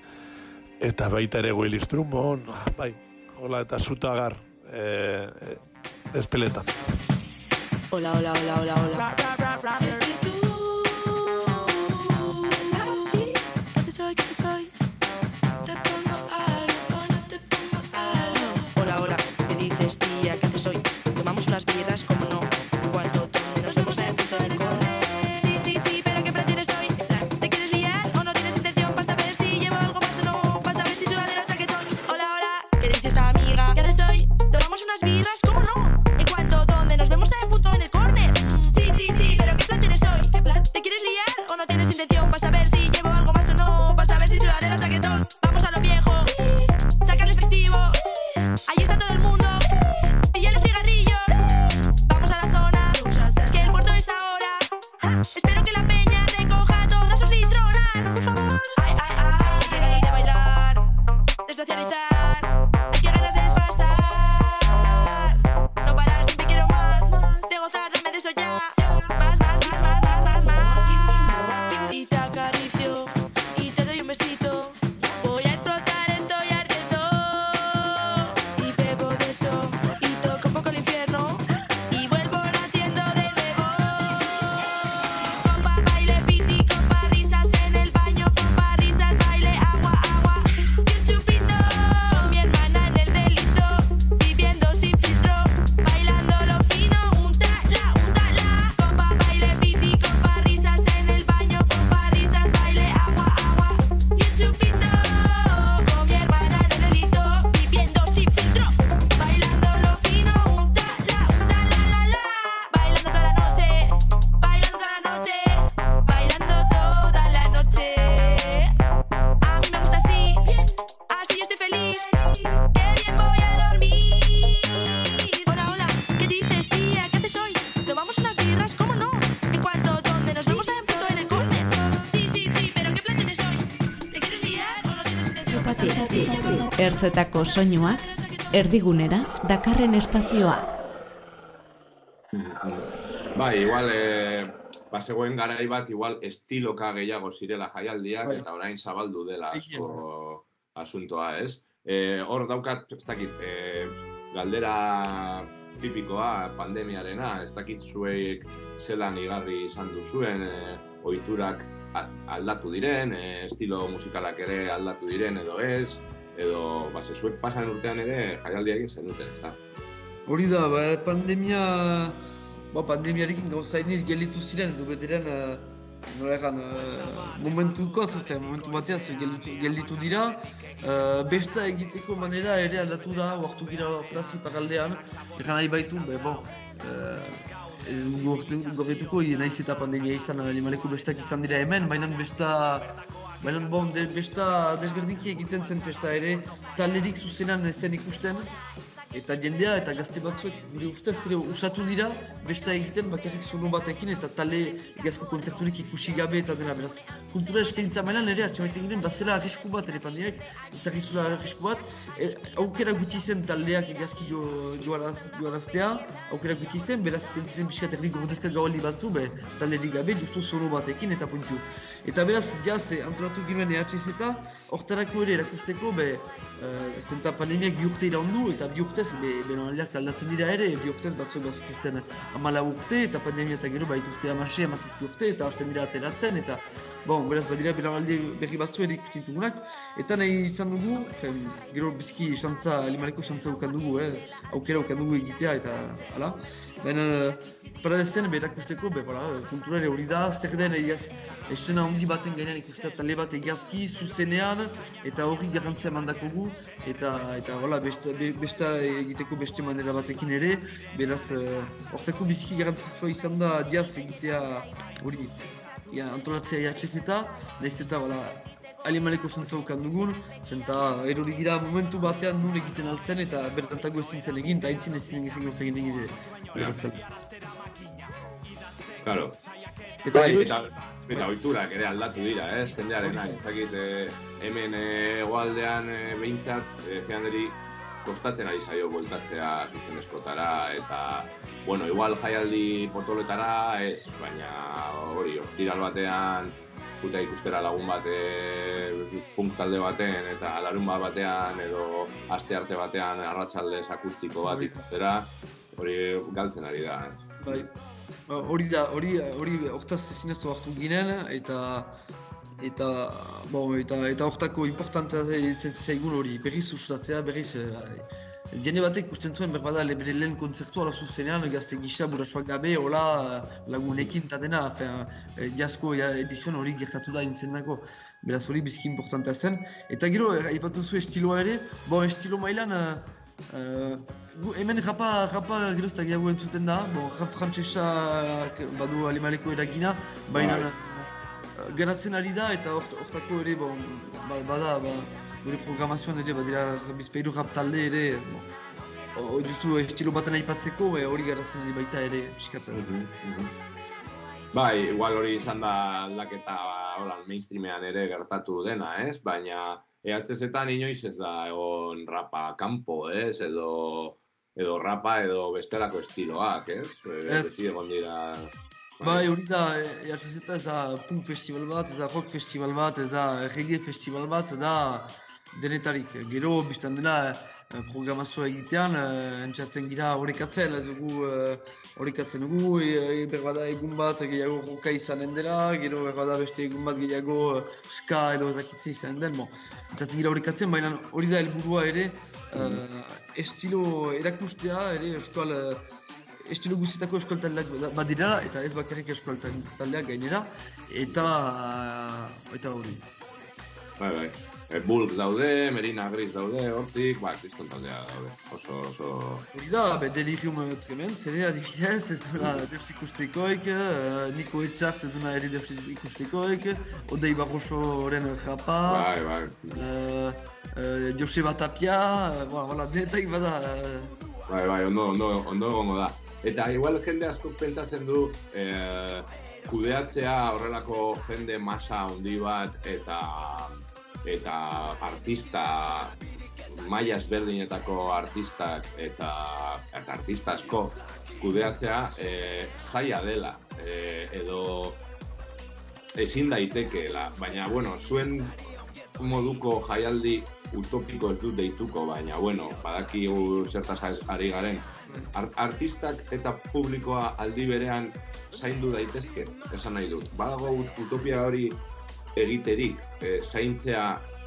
Eta baita ere goil instrumon, bai, hola eta zutagar e, e, espeletan. Hola, hola, hola, hola, hola. Ertzetako soinuak, erdigunera, dakarren espazioa. Bai, igual, eh, bazegoen garai bat, igual estiloka gehiago zirela jaialdiak, Bai. eta orain zabaldu dela asko asuntoa, ez? Eh, hor daukat, ez dakit, eh, galdera tipikoa pandemiarena, ez dakit zuek zelan igarri izan duzuen, eh, ohiturak a- aldatu diren, eh, estilo musikalak ere aldatu diren edo ez, edo, base, zuek pasan urtean ere jaialdia egin zenuten, ez da? Hori da, ba, pandemia... Ba, pandemiarekin gauza iniz gelditu ziren, edo bederen, uh, nola egan, uh, momentuko, zafen, momentu bateaz gelditu, gelditu dira. Uh, besta egiteko manera ere aldatu da, oartu gira hortaz iparaldean. Egan nahi baitu, be, bon, uh, ez gorretuko, naiz eta pandemia izan, limaleko bestak izan dira hemen, baina besta... Baina, bon, de, besta desberdinki egiten zen festa ere, talerik zuzenan zen ikusten, Eta jendea eta gazte batzuek gure ustez ere usatu dira besta egiten bakarrik sono batekin eta tale egazko kontzerturik ikusi gabe eta dena beraz. Kultura eskaintza mailan ere atxamaiten ginen bazela arrisku bat ere pandeak, izagizula arrisku bat. E, aukera guti zen taldeak egazki jo, joaraz, joaraztea, aukera guti zen, beraz eten ziren pixkat erdi gordezka gaualdi batzu, be, talerik gabe, justu sono batekin eta puntu. Eta beraz, jaz, eh, antolatu ginen EHZ eta hortarako ere erakusteko, be, uh, zenta pandemiak bi urte iraundu eta bi urtez, be, benaldiak aldatzen dira ere, bi urtez batzuek bazituzten amala urte eta pandemia eta gero baituzte amase, amazazpi urte eta hasten dira ateratzen eta Bon, beraz, badira belagaldi berri batzu ere ikusten dugunak, eta nahi izan dugu, fen, gero bizki xantza, limareko xantza ukan dugu, eh, aukera ukan dugu egitea eta hala. Baina, para dezen, berak usteko, voilà, kulturare hori da, zer den egaz, esena handi baten gainean ikustea tale bat egazki, zuzenean, eta hori garrantzia mandako gu, eta, eta voilà, besta, be, besta egiteko beste manera batekin ere, beraz, hortako biziki garrantzitsua izan da diaz egitea hori, ja, antolatzea jatxez eta, nahiz eta, voilà, alimaleko zentza ukan dugun, zenta erori gira momentu batean nun egiten altzen eta bertantago ezin zen egin, eta aintzin ezin egin egin beraz zela. Claro. Eta Bai, eta, eta ohiturak ere aldatu dira, ez? Jendearena, ez dakit, eh, hemen eh, hegoaldean eh, behintzat, eh, jenderi kostatzen ari zaio bueltatzea zuzenezkotara, eta, bueno, igual jaialdi potoletara, ez, baina hori, ostiral batean, puta ikustera lagun bat e, punk talde baten eta larun bat batean edo aste arte batean arratsaldez akustiko bat ikustera hori galtzen ari da. Bai, Ba, hori da, hori, hori hortaz ezineztu hartu ginen, eta eta, bon, eta, eta hortako importantea zen zaigun hori berriz ustatzea, berriz, eh, jende batek ikusten zuen berbada le- bere lehen kontzertua ala zuzenean, gazte gisa burasoak gabe, hola eh, lagunekin eta dena, fin, eh, jazko ja, edizioan hori gertatu da intzendako, beraz hori bizki importanta zen. Eta gero, eh, aipatu zu estiloa ere, bon, estilo mailan, eh, eh, gu, hemen rapa, rapa gero ez da gehiago entzuten da, bon, rap frantsesak badu alemaneko eragina, baina Bai. eh, garatzen ari da eta hort- hortako ere, bon, ba- bada, ba, gure programazioan ere, badira bizpeiru rap talde ere, bon, hori justu estilo baten aipatzeko, eh, hori garatzen ari baita ere, pixkat. Bai, igual hori izan da aldaketa hola, mainstreamean ere gertatu dena, ez? Baina EHZ-etan inoiz ez da egon rapa kanpo, ez? Edo, edo rapa edo bestelako estiloak, ez? E, Ez. Egon dira... Bai, hori da, EHZ ez da punk festival bat, ez da rock festival bat, ez da reggae festival bat, ez da denetarik. Gero, biztan dena, eh, programazioa egitean, eh, entzatzen gira horrekatzen, ez dugu eh, horrekatzen dugu, berbada egun bat gehiago roka izanen dela, gero berbada beste egun bat gehiago eh, ska edo ezakitze izanen den, bon. Entzatzen gira horrekatzen, baina hori da helburua ere, eh, estilo erakustea ere euskal estilo guztietako euskal taldeak bada- badirela eta ez bakarrik euskal tal- taldeak gainera eta eta hori. Bai, bai. E, Bulk daude, Merina Gris daude, hortik, ba, kriston taldea daude. Oso, oso... Hori da, be, delirium tremen, zere adibidez, ez duela deus ikustekoik, eh, Niko Etxart ez duela ere deus ikustekoik, Odei Barrosoren japa, Bai, bai. eh, eh, Joseba Tapia, eh, ba, voilà, denetak bada, eh, Bai, bai, ondo, ondo, ondo egongo da. Eta igual jende asko pentsatzen du eh, kudeatzea horrelako jende masa handi bat eta eta artista maila ezberdinetako artistak eta, eta artista asko kudeatzea eh, zaila dela eh, edo ezin daitekeela, baina bueno, zuen moduko jaialdi utopiko ez dut deituko, baina bueno, badakigu zertaz ari garen. Ar- artistak eta publikoa aldi berean zaindu daitezke, esan nahi dut. Badago ut- utopia hori egiterik, e, zaintzea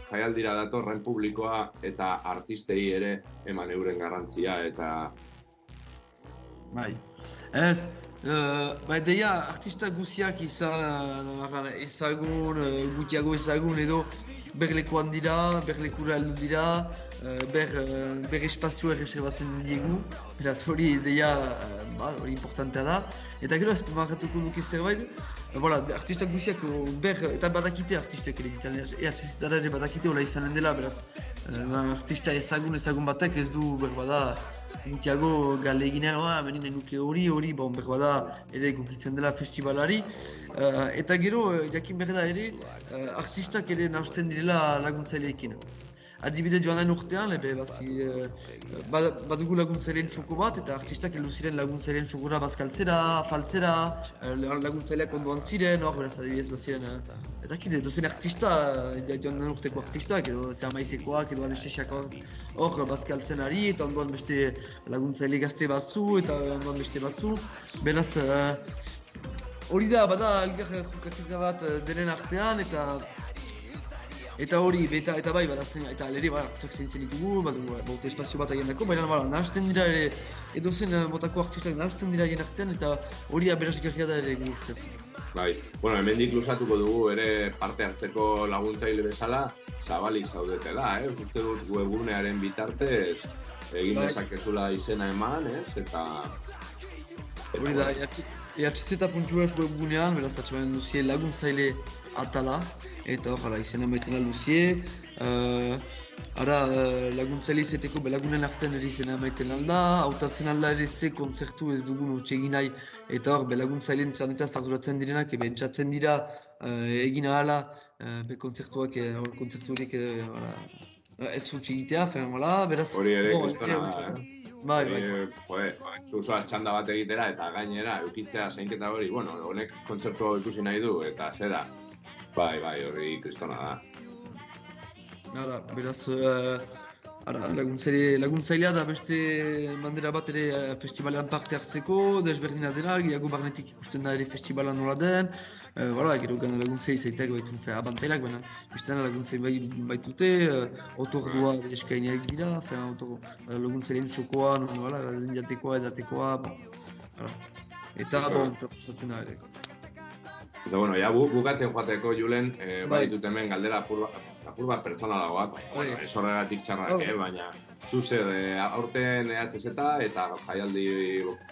jaialdira datorren publikoa eta artistei ere eman euren garrantzia eta bai. Ez, uh, ba, deia artista guziak izan uh, ezagun, uh, gutiago ezagun edo berlekuan dira, berlekura heldu dira, uh, ber, uh, ber espazioa erreserbatzen diegu, beraz hori deia, uh, ba, hori importantea da. Eta gero azpimarratuko nuke zerbait, uh, voilà, artista guziak uh, ber, eta badakite artistek ere ditan, artistara ere badakite hola izanen dela, beraz, uh, artista ezagun ezagun batek ez du berbada Gutiago gale eginean, oh, benin nuke hori, hori, bon, behar da ere egokitzen dela festivalari. Eh, eta gero, jakin behar da ere, eh, artistak ere nahasten direla laguntzaileekin. Adibidez joan den urtean, ebe, bazi, eh, bad- badugu laguntzaileen txoko bat, eta artistak heldu ziren laguntzaileen txokora bazkaltzera, faltzera, eh, laguntzaileak ondoan ziren, hor, beraz, adibidez, baziren, eh, ez dakit, dozen artista, eh, joan den urteko artistak, edo zer maizekoak, edo anestesiakoak, hor, bazkaltzen ari, eta ondoan beste laguntzaile gazte batzu, eta ondoan beste batzu, beraz, eh, hori da, bada, elgar jokaketa bat eh, denen artean, eta Eta hori, eta, eta bai, badazten, eta ere, ba, zak zeintzen ditugu, badu, baute espazio bat agendako, baina, bala, nahasten dira ere, edozen eh, motako artistak nahasten dira haien artean, eta hori aberasgarria da ere gu ustez. Bai, bueno, hemendik luzatuko dugu ere parte hartzeko laguntzaile bezala, zabalik zaudetela, eh? Uste dut webgunearen bitartez egin Bai. dezakezula izena eman, ez? Eta... Hori da, ehz.es webgunean, beraz, atxemanen duzie laguntzaile atala, eta hor, hala, izena maiten alduzie, uh, ara, uh, laguntzaile izeteko belagunen artean ere izena maiten alda, hautatzen alda ere ze kontzertu ez dugun utxegin nahi, eta hor, belaguntzaileen txanetaz arduratzen direnak, ebe entzatzen dira, uh, egin ahala, uh, be kontzertuak, eh, hor, kontzertu horiek, eh, hala, ez utxe egitea, fen, hala, beraz, Hori ere bon, eh? Bai, bai. Hori, Joder, zuzoa txanda bat egitera eta gainera eukitzea zainketa hori, bueno, honek kontzertu ikusi nahi du eta zera. Bai, bai, hori kristona da. Ara, beraz, uh, Ara, laguntzaile, laguntzailea da beste bandera bat ere eh, festivalean parte hartzeko, desberdina dena, gehiago barnetik ikusten da ere festivala nola den, uh, voilà, gero gana laguntzei zaitek baitu fe abantailak, baina bestean laguntzei bai, baitute, uh, otordua eskainiak dira, fe, otor, uh, laguntzailean txokoa, non, voilà, jatekoa, edatekoa, voilà. Eta, bon, proposatzen da ere. Eta bueno, ja bu, bukatzen joateko Julen, eh, Bai. bai. dut hemen galdera apur bat, apur bat pertsonalagoak, baina, Bai. bueno, ez horregatik txarrak, Bai. eh, baina zu zer, eh, aurten EHZ eta jaialdi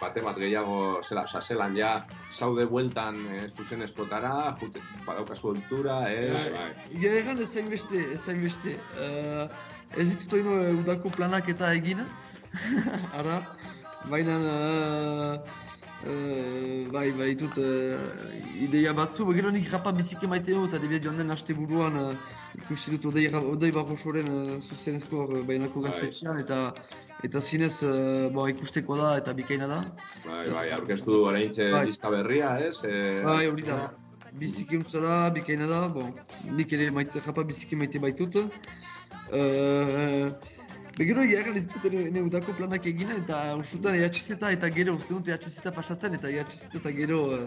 bate bat gehiago, zera, oza, zelan ja, zaude bueltan eh, zuzen eskotara, jute, badaukazu ontura, eh, bai. Ega egan ez zain beste, ez zain beste. Uh, ez ditut oino udako planak eta egin, ara, baina uh, uh, bai, bai ditut uh, ideia batzu, gero nik rapa biziki maite du eta debia joan den aste buruan uh, ikusi dut odei, odei barrosoren uh, zuzenezko uh, bainako Bai. gaztetxean eta eta zinez uh, bo, ikusteko da eta bikaina da. Bai, bai, aurkeztu oraintxe Bai. diska berria, ez? Eh, Bai, hori da. Biziki untza da, bikaina da, bon, nik ere maite, japa biziki maite baitut. Uh, Begero egia ez dut ere ene udako planak egin eta usutan EHZ eta gero uste dut EHZ pasatzen eta EHZ eta gero uh,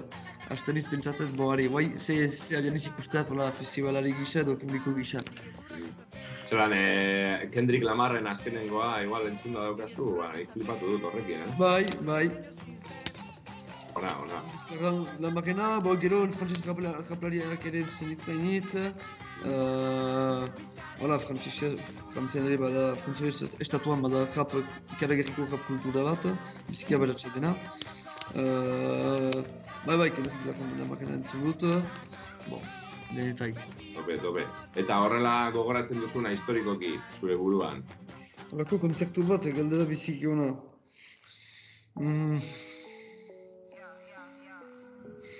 hasten iz pentsatzen boari, guai, ze, ze abian iz ikusteat hola festivalari gisa edo publiko gisa. Zeran, eh, Kendrick Lamarren azkenengoa, igual entzunda daukazu, ba, flipatu dut horrekin, eh? Bai, bai. Ona, ona. Eta La Marena, bo, gero Frances Raplariak ere zen dituta initz. Uh, Hola, Frantzen ere bada, Frantzen estatuan bada rap, ikaragerriko rap kultura bat, biziki aberatsa dena. Uh, bai, bai, Kendrick Lamar- La Marena entzun dut. Bon, denetai. Tope, tope. Eta horrela gogoratzen duzuna historikoki, zure buruan. Horako kontzertu bat, galdera biziki ona. Mm.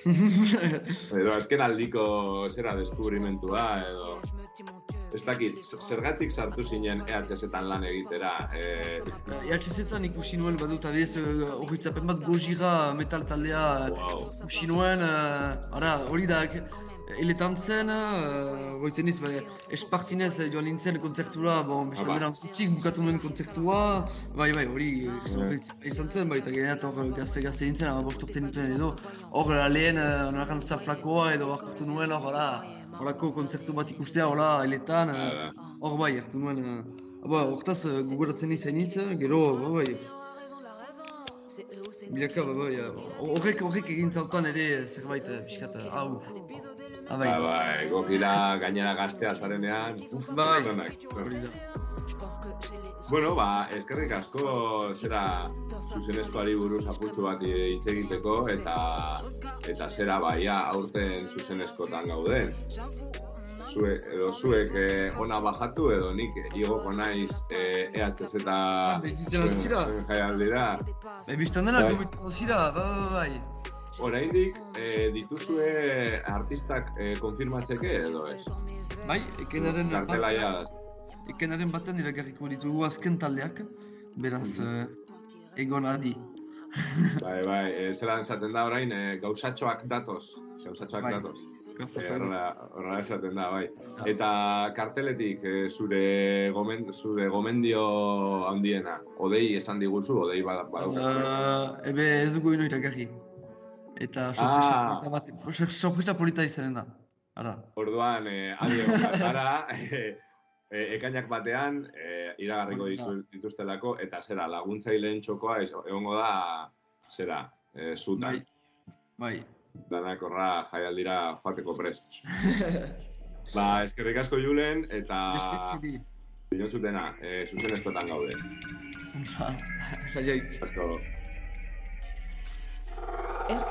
Edo azken aldiko zera deskubrimentua, edo... Ez dakit, zergatik sartu zinen EHZ-etan lan egitera, eh, EHZ-etan ikusi nuen badut abiez, horretzapen bat gojira metal taldea wow. ikusi nuen, uh, ara, hori da, eletan zen, uh, goitzen iz, bai, espartinez joan nintzen kontzertura, bon, bestan Ah, ba. bukatu nuen kontzertua, bai, bai, hori Eh. izan zen, bai, eta gehiat hor gazte-gazte nintzen, ama bost urte nituen edo, hor lehen, uh, norakan zaflakoa edo hartu nuen hor, horako kontzertu bat ikustea, hola, eletan, hor bai, hartu nuen, uh, ba, hortaz uh, gogoratzen izan nintzen, gero, ba, bai, Bilaka, ba, bai, horrek, horrek egin zautan ere zerbait pixkat, hau. Ah, bai. Ba, bai, gokira gainera gaztea zarenean. Bai, onak. hori da. Bueno, ba, eskerrik asko zera zuzenezkoari buruz apurtxo bat hitz egiteko eta eta zera baia aurten zuzenezkotan gauden. Zue, edo zuek eh, ona bajatu edo nik igoko naiz eh, EHZ eta behitzen ari zira? jaialdira. Bai, biztan dena Bai. zira, bai, bai, bai. Oraindik eh, dituzue artistak eh, konfirmatzeke edo ez? Bai, ekenaren Kartela ja ekenaren batean iragarriko ditugu azken taldeak, beraz, eh, egon adi. Bai, bai, e, zelan esaten da orain, e, gauzatxoak datoz. Gauzatxoak Bai, datoz. gauzatxoak E, horrela, esaten da, bai. Eta karteletik e, zure, gomen, zure gomendio handiena, odei esan diguzu, odei bada, badaukazu. Uh, ebe ez dugu ino iragarri. Eta sorpresa Ah. polita bat, sorpresa polita izanen da. Ara. Orduan, e, adi egon gara, e, e, ekainak batean, e, iragarriko ditu, dituztelako, eta zera, laguntzaileen txokoa egongo da, zera, e, zutan. Bai, bai. Danak horra jaialdira joateko prest. ba, eskerrik asko Julen, eta... Eskerrik zuri. Dinontzutena, e, zuzen eskotan gaude. Ba, Ez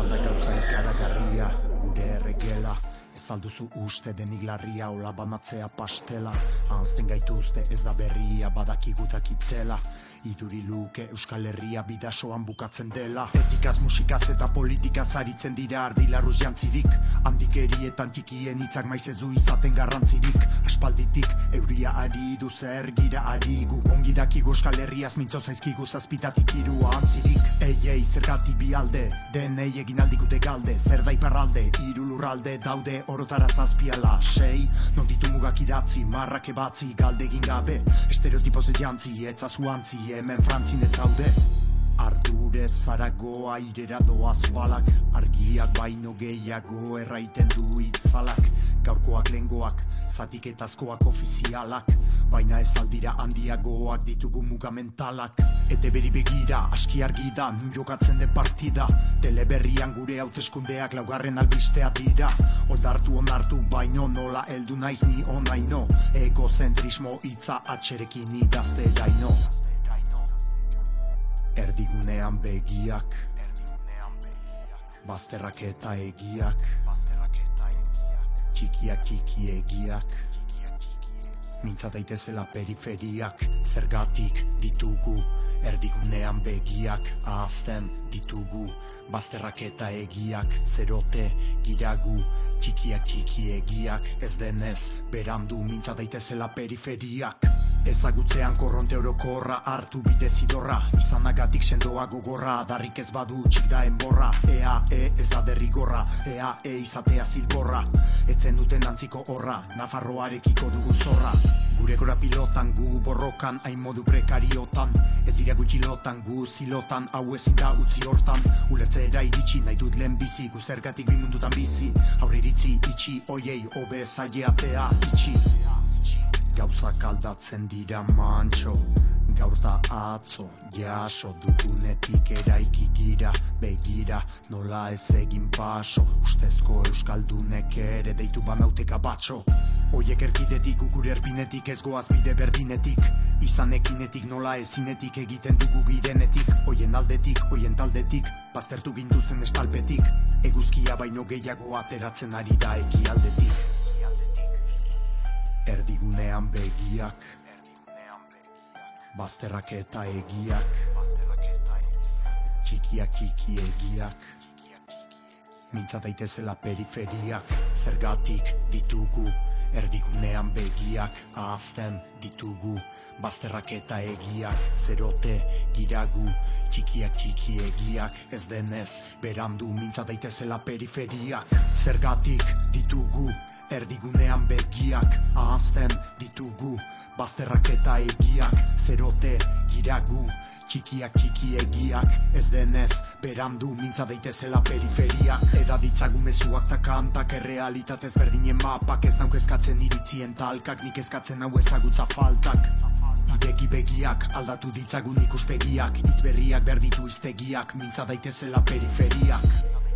alda gauza ikaragarria, gure erregela? Ez alduzu uste denik larria, ola banatzea pastela? Anzten gaituzte ez da berria, badakigutak itela iduri luke Euskal Herria bidasoan bukatzen dela. Etikaz, musikaz eta politikaz aritzen dira ardilarruz jantzirik. Handikerietan txikien hitzak maiz ez du izaten garrantzirik. Aspalditik euria ari du zer gira ari gu. Ongi dakigu Euskal Herriaz mintzo zaizkigu zazpitatik irua antzirik Ei, ei, zergati bi alde, denei egin aldikute galde. Zer da iparralde, hiru lurralde daude orotara zazpiala Sei, non ditu mugak idatzi, marrak ebatzi, galde egin gabe. Estereotipoz ez jantzi, etzazu antzi, hemen frantzin ez zaude. Ardure zarago airera doaz balak Argiak baino gehiago erraiten du itzalak. Gaurkoak lengoak, zatiketazkoak ofizialak. Baina ez aldira handiagoak ditugu mugamentalak. Ete beri begira, aski argi da, nun jokatzen den partida. Teleberrian gure hauteskundeak laugarren albistea dira. Ondartu onartu baino nola heldu naiz ni onaino. Egozentrismo hitza atxerekin idazte daino Erdigunean begiak. Bazterrak eta egiak. Txikiak txiki egiak Mintza daitezela periferiak. Zergatik ditugu Erdigunean begiak Ahazten ditugu Bazterrak eta egiak. Zerote giragu Txikiak txiki egiak. Ez denez berandu Mintza daitezela periferiak. Ezagutzean korronte orokorra hartu bide zidorra. Izanagatik sendoa gogorra Darrik ez badu txik da enborra. Ea, e, ez da derrigorra. Ea, e, izatea zilborra. Etzen duten antziko horra Nafarroarekiko dugu zorra Gure gora pilotan gu borrokan hain modu prekariotan. Ez dira gutxilotan gu zilotan hau ezin da utzi hortan. Ulertzera iritsi nahi dut lehen bizi gu zergatik bi mundutan bizi. Aurre iritzi itxi oiei obe zaileatea itxi Gauzak aldatzen dira mantxo Gaur da atzo, jaso dugunetik eraiki gira Begira, nola ez egin paso. Ustezko euskaldunek ere deitu banauteka batxo Oiek erkidetik, gure erpinetik, ez goaz bide berdinetik. Izan ekinetik, nola ezinetik, egiten dugu girenetik. Oien aldetik, oien taldetik, baztertu ginduzen estalpetik. Eguzkia baino gehiago ateratzen ari da ekialdetik Erdigunean begiak. Bazterrak eta egiak. Txikiak txiki egiak. Mintza daitezela periferiak. Zergatik ditugu Erdigunean begiak ahazten ditugu. Bazterrak eta egiak Zerote giragu Txikiak txiki egiak Ez denez berandu Mintza daitezela periferiak. Zergatik ditugu Erdigunean begiak ahazten ditugu. Bazterrak eta egiak Zerote giragu Txikiak txiki egiak Ez denez berandu Mintza daitezela periferiak. Eda ditzagu mezuak ta kantak Errealitatez berdinen mapak Ez nauk eskatzen iritzien talkak Nik eskatzen hau ezagutza faltak. Ideki begiak, aldatu ditzagun ikuspegiak Hitz berriak berditu iztegiak Mintza daitezela periferiak